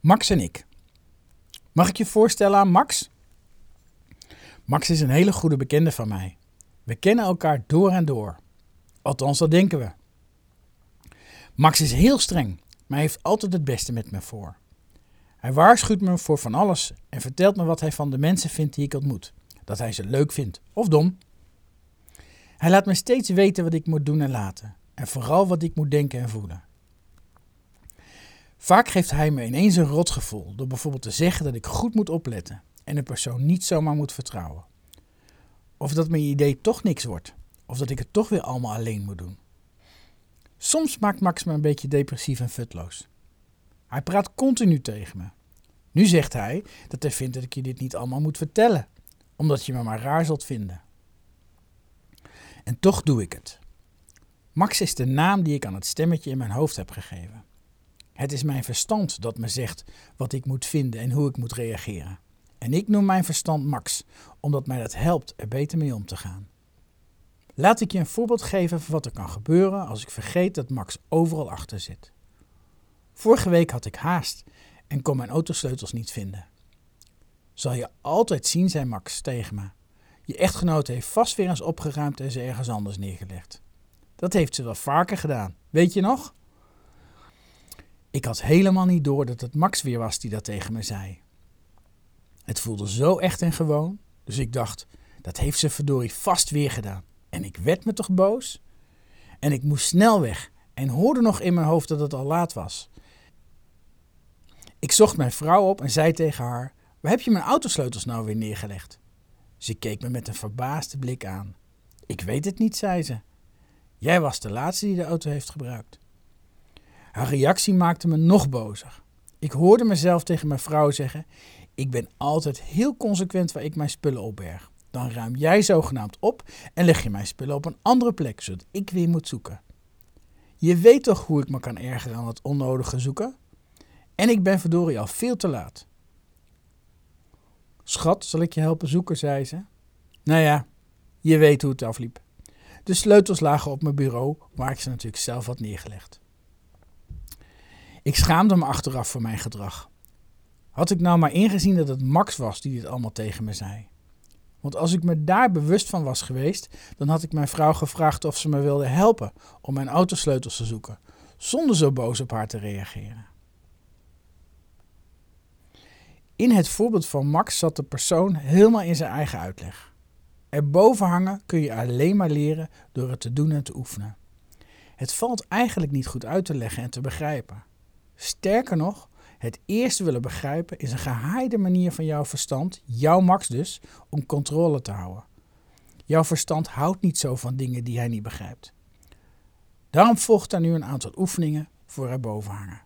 Max en ik. Mag ik je voorstellen aan Max? Max is een hele goede bekende van mij. We kennen elkaar door en door. Althans, dat denken we. Max is heel streng, maar heeft altijd het beste met me voor. Hij waarschuwt me voor van alles en vertelt me wat hij van de mensen vindt die ik ontmoet. Dat hij ze leuk vindt of dom. Hij laat me steeds weten wat ik moet doen en laten. En vooral wat ik moet denken en voelen. Vaak geeft hij me ineens een rotgevoel door bijvoorbeeld te zeggen dat ik goed moet opletten en een persoon niet zomaar moet vertrouwen. Of dat mijn idee toch niks wordt, of dat ik het toch weer allemaal alleen moet doen. Soms maakt Max me een beetje depressief en futloos. Hij praat continu tegen me. Nu zegt hij dat hij vindt dat ik je dit niet allemaal moet vertellen, omdat je me maar raar zult vinden. En toch doe ik het. Max is de naam die ik aan het stemmetje in mijn hoofd heb gegeven. Het is mijn verstand dat me zegt wat ik moet vinden en hoe ik moet reageren. En ik noem mijn verstand Max, omdat mij dat helpt er beter mee om te gaan. Laat ik je een voorbeeld geven van wat er kan gebeuren als ik vergeet dat Max overal achter zit. Vorige week had ik haast en kon mijn autosleutels niet vinden. Zal je altijd zien, zei Max tegen me. Je echtgenoot heeft vast weer eens opgeruimd en ze ergens anders neergelegd. Dat heeft ze wel vaker gedaan, weet je nog? Ik had helemaal niet door dat het Max weer was die dat tegen me zei. Het voelde zo echt en gewoon, dus ik dacht, dat heeft ze verdorie vast weer gedaan. En ik werd me toch boos? En ik moest snel weg en hoorde nog in mijn hoofd dat het al laat was. Ik zocht mijn vrouw op en zei tegen haar: Waar heb je mijn autosleutels nou weer neergelegd? Ze keek me met een verbaasde blik aan. Ik weet het niet, zei ze. Jij was de laatste die de auto heeft gebruikt. Haar reactie maakte me nog bozer. Ik hoorde mezelf tegen mijn vrouw zeggen: Ik ben altijd heel consequent waar ik mijn spullen opberg. Dan ruim jij zogenaamd op en leg je mijn spullen op een andere plek, zodat ik weer moet zoeken. Je weet toch hoe ik me kan ergeren aan het onnodige zoeken? En ik ben verdorie al veel te laat. Schat, zal ik je helpen zoeken, zei ze. Nou ja, je weet hoe het afliep. De sleutels lagen op mijn bureau, waar ik ze natuurlijk zelf had neergelegd. Ik schaamde me achteraf voor mijn gedrag. Had ik nou maar ingezien dat het Max was die dit allemaal tegen me zei? Want als ik me daar bewust van was geweest, dan had ik mijn vrouw gevraagd of ze me wilde helpen om mijn autosleutels te zoeken, zonder zo boos op haar te reageren. In het voorbeeld van Max zat de persoon helemaal in zijn eigen uitleg. Erboven hangen kun je alleen maar leren door het te doen en te oefenen. Het valt eigenlijk niet goed uit te leggen en te begrijpen. Sterker nog, het eerst willen begrijpen is een gehaaide manier van jouw verstand, jouw Max dus, om controle te houden. Jouw verstand houdt niet zo van dingen die hij niet begrijpt. Daarom volgt daar nu een aantal oefeningen voor erboven hangen.